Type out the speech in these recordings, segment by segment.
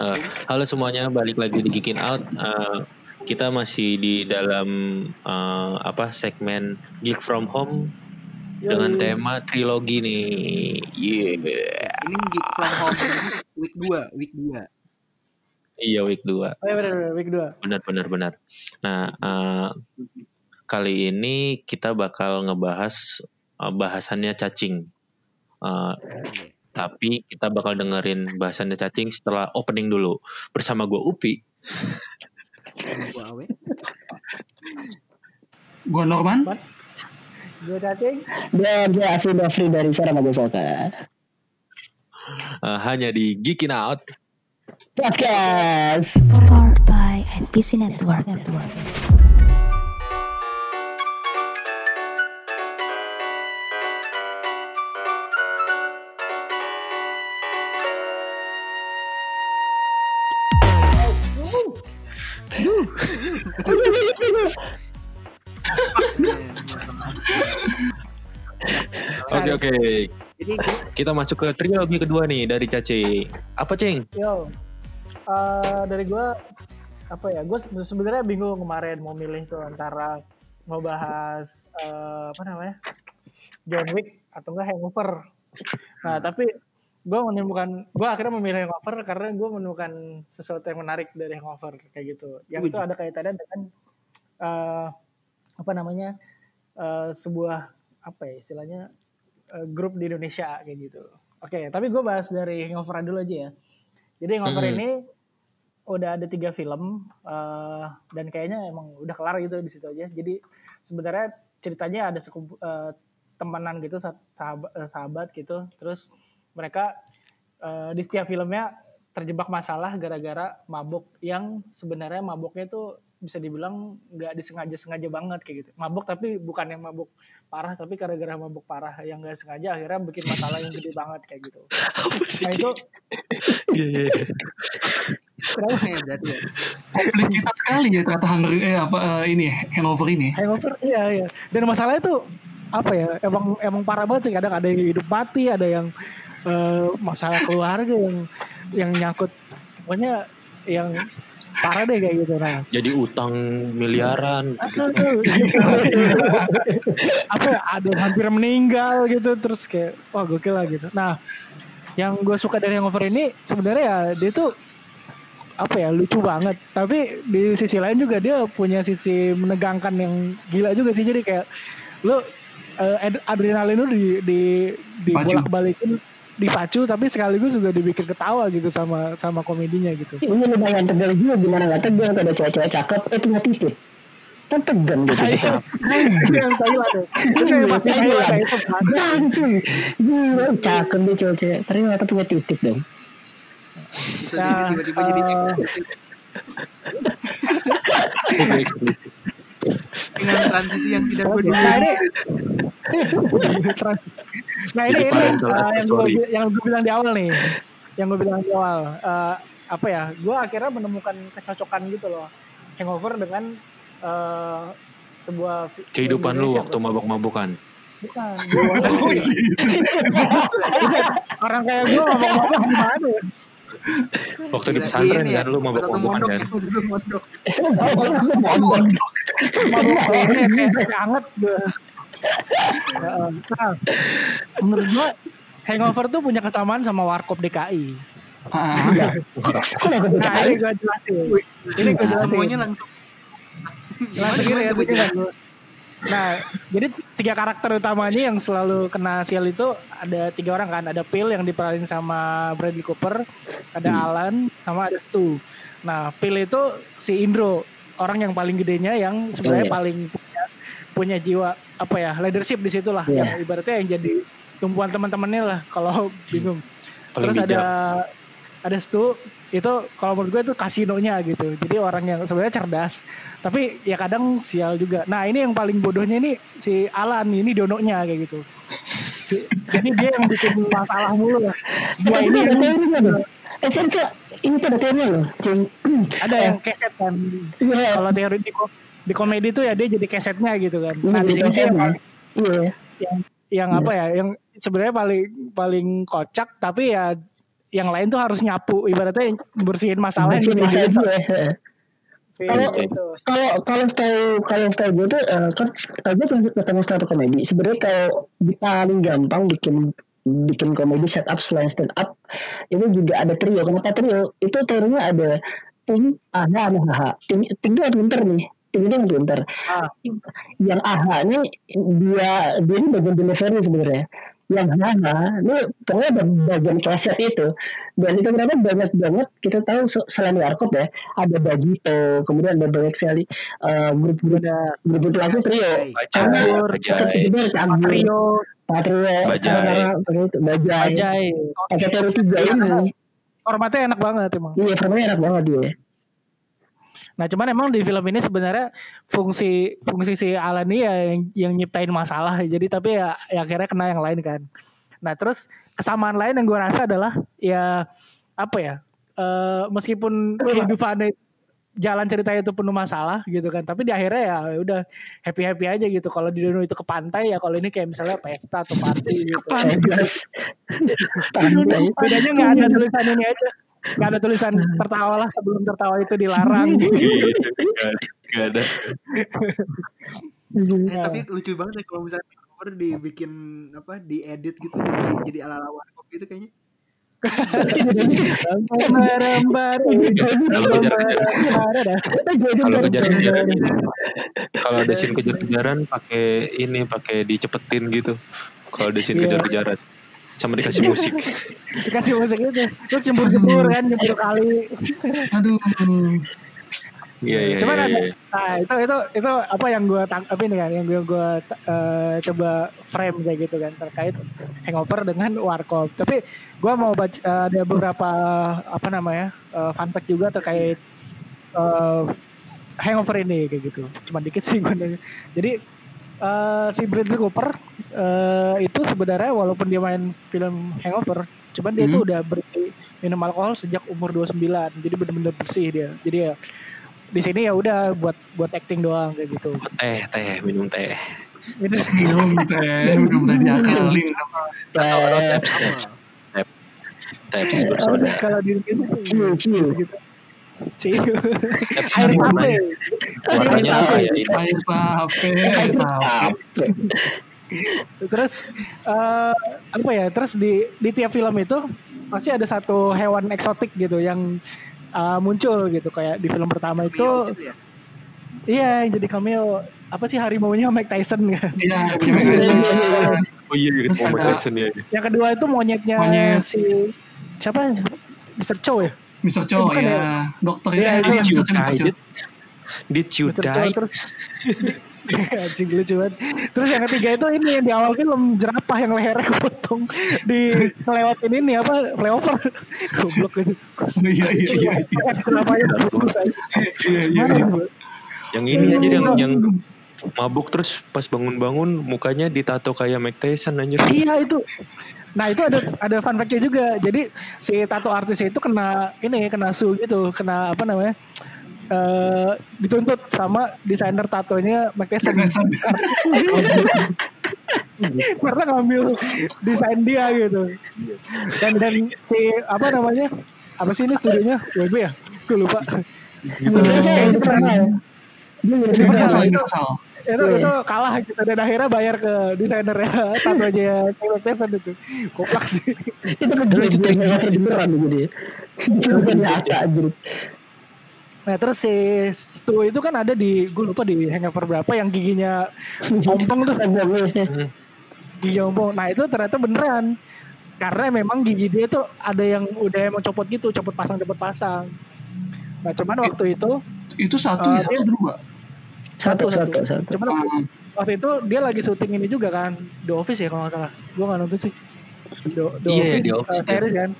Uh, halo semuanya, balik lagi di Geekin Out. Uh, kita masih di dalam uh, apa segmen Geek from Home Yo, dengan tema trilogi nih. Yeah. Ini Geek from Home week 2, week 2. Iya week 2. Oh, iya benar, week 2. Benar benar benar. Nah, uh, kali ini kita bakal ngebahas uh, bahasannya cacing. Uh, tapi kita bakal dengerin bahasannya cacing setelah opening dulu. Bersama gue Upi. Gue Norman. Gue cacing. Dan gue Asin Dafri dari Sarah Magosoka. Uh, hanya di Geekin Out. Podcast. Powered by NPC Network. Network. Oke oke. Kita masuk ke trilogi kedua nih dari Caci. Apa ceng? Yo, uh, dari gue apa ya? Gue sebenarnya bingung kemarin mau milih tuh antara mau bahas uh, apa namanya John Wick atau enggak Hangover. Nah tapi gue menemukan gue akhirnya memilih Hangover karena gue menemukan sesuatu yang menarik dari Hangover kayak gitu. Yang itu ada kaitannya dengan uh, apa namanya uh, sebuah apa ya istilahnya uh, grup di Indonesia kayak gitu. Oke, okay, tapi gue bahas dari Hangover dulu aja ya. Jadi Hangover hmm. ini udah ada tiga film uh, dan kayaknya emang udah kelar gitu di situ aja. Jadi sebenarnya ceritanya ada sekumpu, uh, temenan gitu sahabat, sahabat gitu. Terus mereka uh, di setiap filmnya terjebak masalah gara-gara mabuk yang sebenarnya mabuknya tuh bisa dibilang nggak disengaja-sengaja banget kayak gitu. Mabuk tapi bukan yang mabuk parah tapi gara-gara mabuk parah yang nggak sengaja akhirnya bikin masalah yang gede banget kayak gitu. Nah itu Iya iya. Kenapa hebat ya? Komplikat sekali ya ternyata Hunger eh apa uh, ini Hangover ini. Hangover iya iya. Dan masalahnya tuh apa ya? Emang emang parah banget sih kadang ada yang hidup mati, ada yang uh, masalah keluarga yang yang nyangkut pokoknya yang parah deh kayak gitu nah jadi utang miliaran gitu. apa ya ada yang hampir meninggal gitu terus kayak wah gokil lah gitu. Nah yang gue suka dari Hangover ini sebenarnya ya dia tuh apa ya lucu banget. Tapi di sisi lain juga dia punya sisi menegangkan yang gila juga sih. Jadi kayak lu uh, adrenalin lu di di di bolak balikin dipacu tapi sekaligus juga dibikin ketawa gitu sama sama komedinya gitu. Ini lumayan tegang juga gimana nggak tegang ada cewek-cewek cakep eh punya titik kan tegang gitu. Iya. Itu yang Thailand. Itu yang masih Thailand. Langsung. Gila cakep dia cewek-cewek. Ternyata punya titik dong. Nah, tiba-tiba jadi eh, dengan transisi yang tidak berdua. Nah ini, ini, uh, yang gue yang gue bilang di awal nih, yang gue bilang di awal, uh, apa ya? Gue akhirnya menemukan kecocokan gitu loh, hangover dengan uh, sebuah kehidupan lu waktu mabok-mabokan. Bukan. Orang kayak gue mabok-mabok gimana? Waktu di pesantren kan lu mabok mabokan kan. Mondok. Mondok. Mondok. Anget Nah, menurut gua Hangover tuh punya kesamaan sama Warkop DKI. nah, ini gue jelasin. Ini gue jelasin. Semuanya langsung. Langsung gitu ya. Nah, jadi tiga karakter utamanya yang selalu kena sial itu ada tiga orang kan. Ada Phil yang diperanin sama Bradley Cooper, ada hmm. Alan, sama ada Stu. Nah, Phil itu si Indro, orang yang paling gedenya yang sebenarnya yeah. paling punya, jiwa apa ya leadership di situ lah. Yeah. Yang ibaratnya yang jadi tumpuan teman-temannya lah kalau bingung. Paling Terus bijak. ada ada Stu itu kalau menurut gue itu kasinonya gitu jadi orang yang sebenarnya cerdas tapi ya kadang sial juga nah ini yang paling bodohnya ini si Alan ini dononya kayak gitu jadi dia yang bikin masalah mulu lah dia ini yang eh itu ini tuh ada teorinya loh ada yang keset kan yeah. kalau teori di, di komedi tuh ya dia jadi kesetnya gitu kan nah di sini yang yeah. yang yang apa ya yang sebenarnya paling paling kocak tapi ya yang lain tuh harus nyapu ibaratnya bersihin masalah bisa ditinggalin aja sama ya. Kalau-. Kalau kalau tahu kalau tahu gue tuh eh, kan kalau gue pernah ketemu stand up komedi. Sebenarnya kalau paling gampang bikin bikin komedi setup selain stand up itu juga ada trio. Kenapa trio? Itu teorinya ada tim AHA sama HH. Tim tim itu pinter nih. Itu yang pinter. Ah. Yang AHA ini dia dia ini bagian delivery sebenarnya. Yang HH ini pokoknya ada bagian keset itu. Dan itu kenapa banyak banget kita tahu se- selain warkop ya ada Bagito, kemudian ada banyak sekali eh, grup-grup ada grup lagu trio. Bajai, Campur, bajai, juga Campur, trio Patrio, Bajai. Bajai, Bajai pakai teori tiga ini. formatnya enak banget emang Iya, formanya enak banget dia. Nah cuman emang di film ini sebenarnya fungsi fungsi si Alan ini ya yang, yang nyiptain masalah. Jadi tapi ya, ya akhirnya kena yang lain kan. Nah terus kesamaan lain yang gue rasa adalah ya apa ya eh, meskipun kehidupannya jalan ceritanya itu penuh masalah gitu kan. Tapi di akhirnya ya udah happy happy aja gitu. Kalau di Dono itu ke pantai ya kalau ini kayak misalnya pesta atau party gitu. Bedanya nggak ada tulisan ini aja nggak ada tulisan tertawalah sebelum tertawa itu dilarang Gak ada. Eh, tapi lucu banget ya kalau misalnya cover dibikin apa diedit gitu jadi jadi ala ala warkop gitu kayaknya. Kalau kejar-kejaran, kalau ada scene kejar-kejaran pakai ini, pakai dicepetin gitu. Kalau ada scene Iya. kejar-kejaran, sama dikasih musik. dikasih musik itu terus jembur kan jembur kali Aduh. Iya iya. Cuman iya, ada- iya. nah itu itu itu apa yang gue tangkap ini kan yang gue gue eh, coba frame kayak gitu kan terkait hangover dengan warkop tapi gue mau baca eh, ada beberapa apa namanya eh, fun fact juga terkait eh, hangover ini kayak gitu cuma dikit sih gue jadi eh, si Bradley Cooper eh, itu sebenarnya walaupun dia main film hangover cuman dia itu Hmm. udah berhenti minum alkohol sejak umur 29 jadi bener-bener bersih dia jadi ya di sini ya udah buat buat acting doang kayak gitu. Teh teh minum teh. Ini Minum teh, minum teh diakalin. Eh, Taps taps taps taps bersoda. kalau di gitu Ciu, ciu. gitu. Ciu. Taps Air tape. Warnanya apa ya? Ini Air tape, air tape. Terus eh, apa ya? Terus di di tiap film itu pasti ada satu hewan eksotik gitu yang eh, muncul gitu kayak di film pertama itu gitu ya iya yang jadi cameo apa sih harimau-nya Mike Tyson kan. Iya, gimana sih? Oh iya, Terus gitu. ada- Jackson ya. Yang kedua itu monyetnya Monyet. si siapa? Mr. Chow ya? Mr. Cho ya, dokter Iya, ya, iya. Cho. Cho. Did you. Chow die? terus anjing lucu banget. Terus yang ketiga itu ini yang di awal film jerapah yang lehernya kepotong di ngelewatin ini apa flyover. Goblok itu. Oh, Iya, iya, iya. iya. Jerapahnya bagus aja. Iya, iya, iya. Yang ini aja yang yang mabuk terus pas bangun-bangun mukanya ditato kayak Mike Tyson anjir. Iya itu. Nah itu ada ada fun fact-nya juga. Jadi si tato artis itu kena ini kena su gitu, kena apa namanya? Eh dituntut sama desainer tatonya. Tyson. karena ngambil desain dia gitu. Dan dan si apa namanya? Apa sih ini studionya? WB ya? Gue lupa. Indonesia ya, itu pernah ya. Dia Universal Universal, itu, itu, itu kalah gitu. Dan akhirnya bayar ke desainer ya Mike Tyson itu. Koplak sih. Itu kan nggak terbeneran gitu dia. Bukan nyata aja. Nah terus si Stu itu kan ada di gue lupa di hangover berapa yang giginya ompong tuh gigi ompong. Nah itu ternyata beneran. Karena memang gigi dia tuh ada yang udah emang copot gitu copot pasang copot pasang. Nah cuman waktu itu Itu satu ya, Eh, satu dua. Satu, satu, satu. cuman Hmm. waktu itu dia lagi syuting ini juga kan The Office ya kalau nggak salah. Gue nggak nonton sih. The, The Iya, Office, The Office, uh, series kan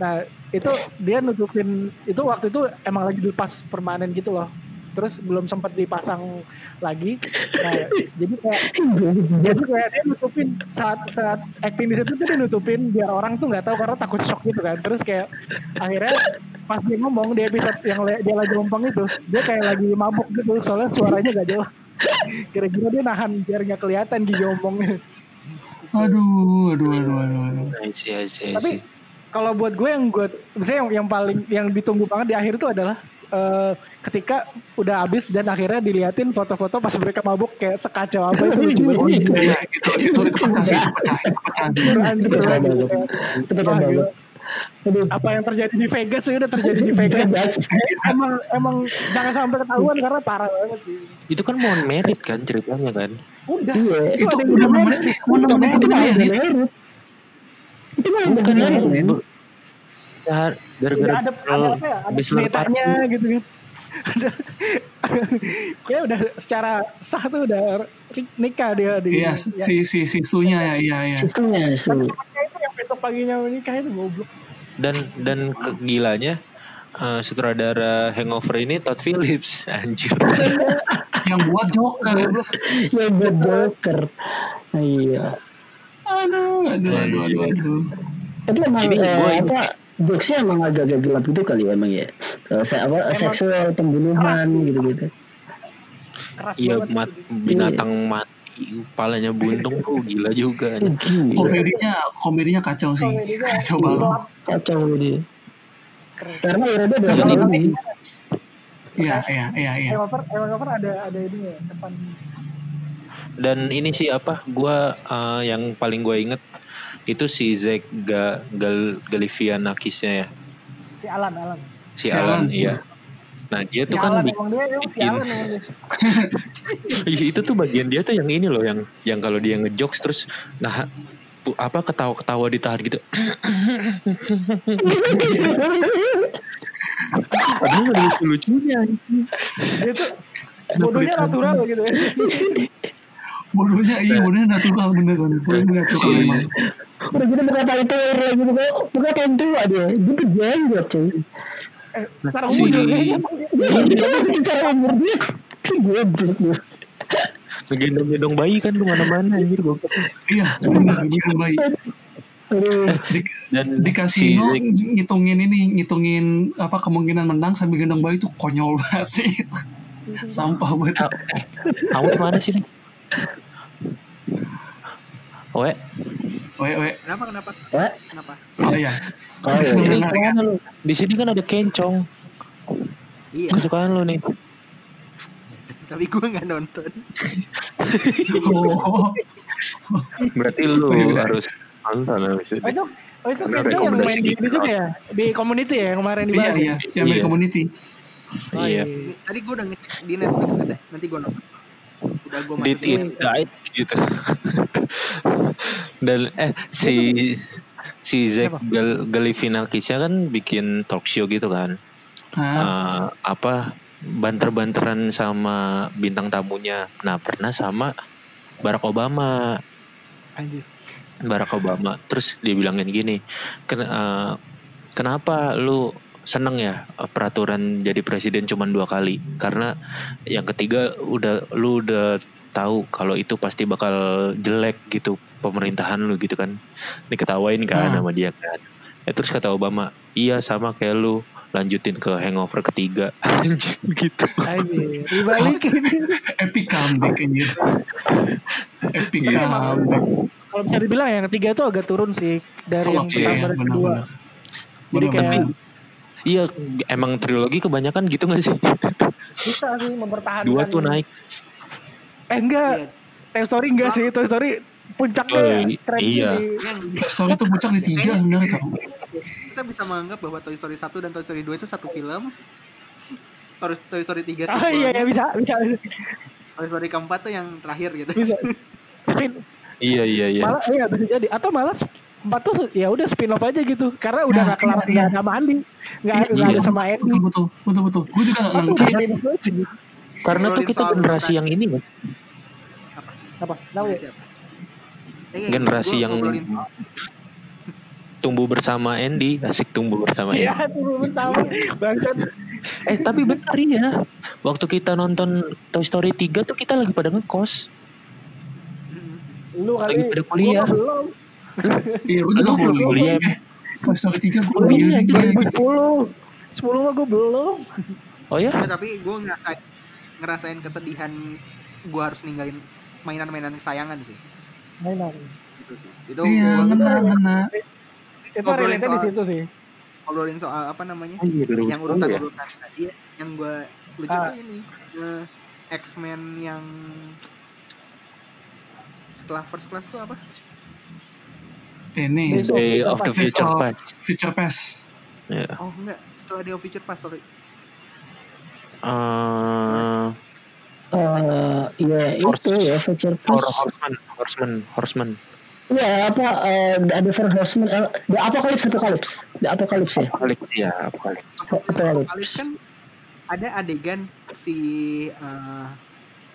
nah itu dia nutupin itu waktu itu emang lagi dilepas permanen gitu loh. Terus belum sempat dipasang lagi. Nah jadi kayak jadi kayak dia nutupin saat saat acting di situ tuh dia nutupin biar orang tuh nggak tahu karena takut shock gitu kan. Terus kayak akhirnya pas dia ngomong di episode yang le- dia lagi ngomong itu dia kayak lagi mabuk gitu soalnya suaranya gak jelas. Kira-kira dia nahan biar nggak kelihatan gigi ngomongnya Aduh, aduh, aduh, aduh, aduh. I see, I see, I tapi. Kalau buat gue yang gue misalnya yang, yang paling yang ditunggu banget di akhir itu adalah eh, ketika udah habis dan akhirnya diliatin foto-foto pas mereka mabuk kayak sekacau apa itu lucu banget. Iya, itu itu itu pecah sih, itu pecah, itu pecah sih. Pecah banget. Itu pecah banget. Aduh. apa yang terjadi di Vegas ya udah terjadi di Vegas emang emang jangan sampai ketahuan karena parah banget sih Itu kan mau merit kan ceritanya kan. udah Iya. itu Itu ada yang udah nemenin, sih Itu udah merit. Itu mah udah Bukan merit, men. ya. Ya, gara-gara ada ada apa ya ada party. gitu kan ada kayak udah secara sah tuh udah nikah dia di Iya, ya. si si si Stunya ya, iya iya. Temennya itu yang besok paginya menikah itu goblok dan dan kegilanya eh, sutradara Hangover ini Todd Phillips anjir. Yang buat Joker. Ya buat Joker. Iya. Aduh, aduh, aduh, aduh, aduh. Tapi emang Ini eh, ini- apa jokesnya emang agak-agak gelap gitu kali ya emang ya. Eh, se- apa seksual pembunuhan gitu-gitu. Iya mat, binatang mati kepalanya buntung tuh gila juga. Oh, gila. Komedinya, komedinya kacau sih. Komedinya Kacau banget. Kacau dia. keren. Karena Iroda udah lama ini- nih. Iya, iya, iya, iya. Hangover Hangover ada ada ini ya kesan Dan ini sih apa? Gua eh, yang paling gue inget itu si Zack Ga, Gal, Galifianakisnya ya. si Alan Alan Si, Si Alan, Alan. iya. Nah dia si tuh kan Alan bi- emang dia si bikin- Alan dia Iya, itu tuh bagian dia tuh yang ini loh yang yang kalau dia ngejokes terus nah apa ketawa-ketawa ditahan gitu. Padahal ada lucu-lucunya. dia tuh bodohnya natural gitu ya Bodohnya iya, bodohnya natural bener kan. Bodohnya natural emang. Udah gitu buka itu lagi buka buka pintu ada. Gitu jenggot cuy. secara Si- umur Itu cara umur dia. Goblok dia. Ngegendong-gendong bayi kan ke mana-mana anjir gue. Iya, bener baik. Aduh. Di, Dan di kasino si ngitungin ini, ngitungin apa kemungkinan menang sambil gendong bayi itu konyol banget sih. Sampah banget. Kamu mana sih Oe, Weh, weh. Kenapa kenapa? Wah. Kenapa? Oh iya. Oh, iya. Seneng ini dengar ya. ke mana lu? Di sini kan ada kencong. Iya, Kesukaan lu nih. tapi gue nggak nonton. Oh, Berarti lu Gila. harus nonton habis itu. oh itu oh itu Kenzo yang main di gitu. ini juga ya di community ya yang kemarin iya dibahas ya? iya, yang dari Iya. community. Oh, Iya. Tadi gue udah ngecek di Netflix ada. Nanti gue nonton. Udah gue Did it died gitu. Dan eh si si Zack? Gal Galifianakisnya kan bikin talk show gitu kan. Hah? Eh, apa banter-banteran sama bintang tamunya. Nah, pernah sama Barack Obama. anjir Barack Obama. Terus dia bilangin gini, "Ken- eh, kenapa lu seneng ya eh, peraturan jadi presiden cuma dua kali? Karena yang ketiga udah lu udah tahu kalau itu pasti bakal jelek gitu pemerintahan lu gitu kan. Diketawain kan Ah. sama dia kan. Ya, terus kata Obama, iya sama kayak lu lanjutin ke hangover ketiga Anjing, gitu. anjir dibalikin Epic comeback anjir. Epic Iya. comeback. kalau bisa dibilang yang ketiga itu agak turun sih dari yang Iya, pertama dan kedua jadi kayak. Iya, emang trilogi kebanyakan gitu gak sih? bisa sih mempertahankan Dua tuh naik. eh enggak Iya. Toy Story enggak sih Toy Story puncaknya Oh, iya. di- Yang Story itu puncak di tiga sebenarnya tau. kita bisa menganggap bahwa Toy Story 1 dan Toy Story 2 itu satu film. Terus Toy Story 3 ah iya iya bisa bisa Toy Story keempat tuh yang terakhir gitu. bisa Iya, iya, iya. malah iya bisa jadi atau malah empat tuh ya udah spin off aja gitu karena udah Nah, nggak kelar iya, iya. ada sama Andi nggak Iya, nggak ada iya. sama Andy Betul betul betul betul. Gue juga nggak aja gitu. Karena tuh kita generasi yang ini kan. apa tahu ya? Eh, Generasi yang tumbuh bersama Andy, asik tumbuh bersama Iya, bangsat. Eh, tapi benar ya. Waktu kita nonton Toy Story 3 tuh kita lagi pada ngekos. Lu kali Lagi pada kuliah. gua mah belum. Iya, gue juga kuliah. Story tiga gue kuliah. 2010. 10 mah gue belum. Oh ya? Tapi gue ngerasain ngerasain kesedihan gue harus ninggalin mainan-mainan kesayangan sih Mainan. gitu sih itu Iya, gua- benar itu relate di situ sih. ngobrolin soal apa namanya Oh iya, 2010 yang urutan ya. urutan tadi ya, yang gue lucu Ah. tuh ini eh, X-Men yang setelah first class tuh apa Ini. Day of the Future Past. Future Pass. Ya. oh enggak setelah Day of Future Past sorry Eh, Eh, ya itu ya Future Plus. Horseman, Horseman, Horseman. Ya apa eh, The Four Horsemen, eh, The Apocalypse Apocalypse, The Apocalypse ya. Apocalypse ya, Apocalypse. Apocalypse. Kan ada adegan si eh,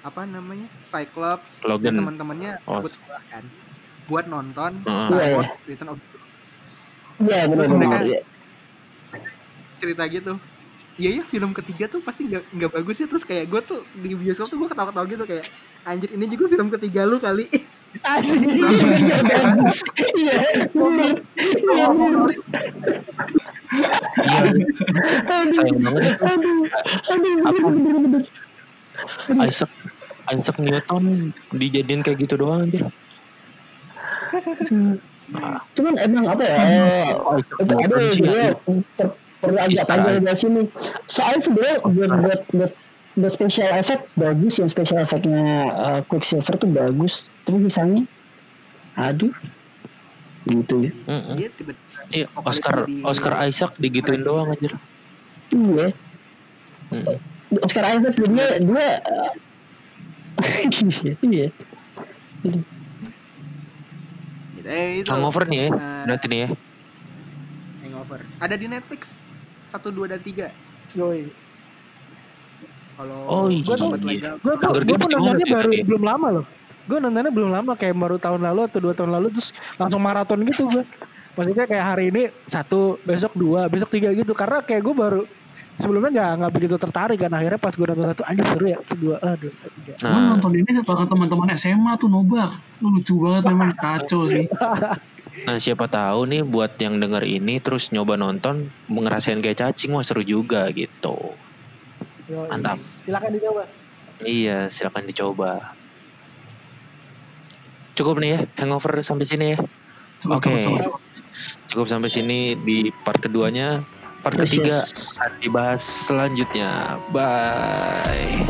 apa namanya Cyclops Logan. dan teman-temannya Oh. sekolah kan buat nonton Heeh. Star Iya, iya. Wars Return of Iya Terus benar-benar. mereka- ya. cerita gitu iya ya film ketiga tuh pasti nggak nggak bagus ya terus kayak gue tuh di bioskop tuh gue ketawa-ketawa gitu kayak anjir ini juga film ketiga lu kali Anjing, iya, bagus. Iya. Iya. Iya, itu. Aduh, aduh, Apa? bener, bener, bener. Isaac Isaac Newton dijadiin kayak gitu doang anjir. Cuman emang apa ya? eh, Isaac itu ada per- perlu agak panjang di sini. Soalnya sebenarnya buat buat buat buat special effect bagus yang special effectnya uh, Quicksilver tuh bagus. Terus misalnya, aduh, gitu ya. Dia tiba-tiba Iya, Apocalypse Oscar Oscar Isaac digituin doang anjir. Iya. Mm. Oscar Isaac dia dia uh, iya. Eh itu Hangover nih ya, Eh, berarti nih ya. Hangover ada di Netflix satu dua dan tiga Yoi. kalau Oh, iya. Iya. legal Gue tuh, gue pun nontonnya tuh baru tadi? belum lama loh. Gue nontonnya belum lama kayak baru tahun lalu atau dua tahun lalu terus langsung maraton gitu gue. Maksudnya kayak hari ini satu, besok dua, besok tiga gitu. Karena kayak gue baru sebelumnya nggak nggak begitu tertarik kan akhirnya pas gue nonton satu anjir seru ya terus dua aduh tiga Gue Nah, nonton ini setelah teman-teman SMA tuh nobar. Lu lucu banget memang kacau sih. nah siapa tahu nih buat yang denger ini terus nyoba nonton ngerasain kayak cacing wah seru juga gitu. Mantap. silakan dicoba Iya, silakan dicoba. Cukup nih ya, hangover sampai sini ya. Cukup, Oke. cukup, cukup. Cukup sampai sini di part keduanya. Part Yes, ketiga yes. akan dibahas selanjutnya. Bye.